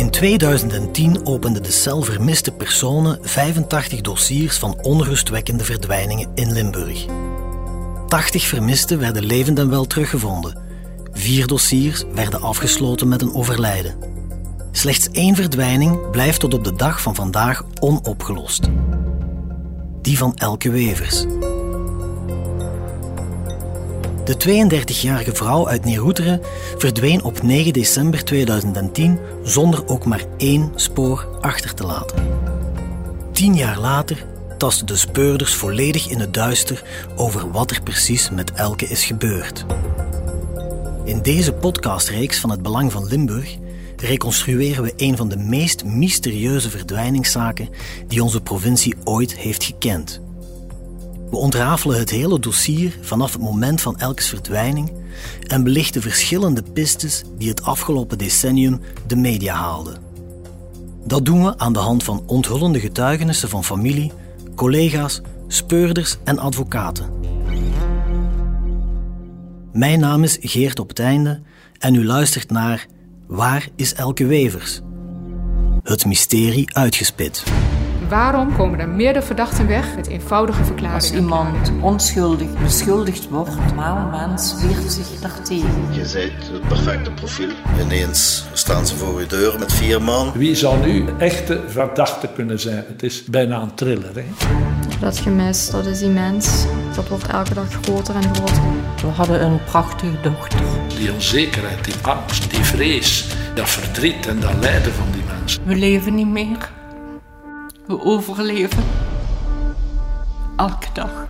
In 2010 opende de cel Vermiste Personen 85 dossiers van onrustwekkende verdwijningen in Limburg. 80 vermisten werden levend en wel teruggevonden. Vier dossiers werden afgesloten met een overlijden. Slechts één verdwijning blijft tot op de dag van vandaag onopgelost. Die van Elke Wevers. De 32-jarige vrouw uit Neeroeteren verdween op 9 december 2010 zonder ook maar één spoor achter te laten. Tien jaar later tasten de speurders volledig in het duister over wat er precies met Elke is gebeurd. In deze podcastreeks van het Belang van Limburg reconstrueren we een van de meest mysterieuze verdwijningszaken die onze provincie ooit heeft gekend. We ontrafelen het hele dossier vanaf het moment van Elkes verdwijning en belichten verschillende pistes die het afgelopen decennium de media haalden. Dat doen we aan de hand van onthullende getuigenissen van familie, collega's, speurders en advocaten. Mijn naam is Geert op het en u luistert naar Waar is Elke Wevers? Het mysterie uitgespit. Waarom komen er meerdere verdachten weg met eenvoudige verklaringen? Als iemand onschuldig beschuldigd wordt, normaal mens weert zich daartegen. Je bent het perfecte profiel. Ineens staan ze voor je deur met vier man. Wie zou nu echte verdachte kunnen zijn? Het is bijna een thriller. Hè? Dat gemis, dat is immens. Dat wordt elke dag groter en groter. We hadden een prachtige dochter. Die onzekerheid, die angst, die vrees, dat verdriet en dat lijden van die mensen. We leven niet meer. We overleven. Elke dag.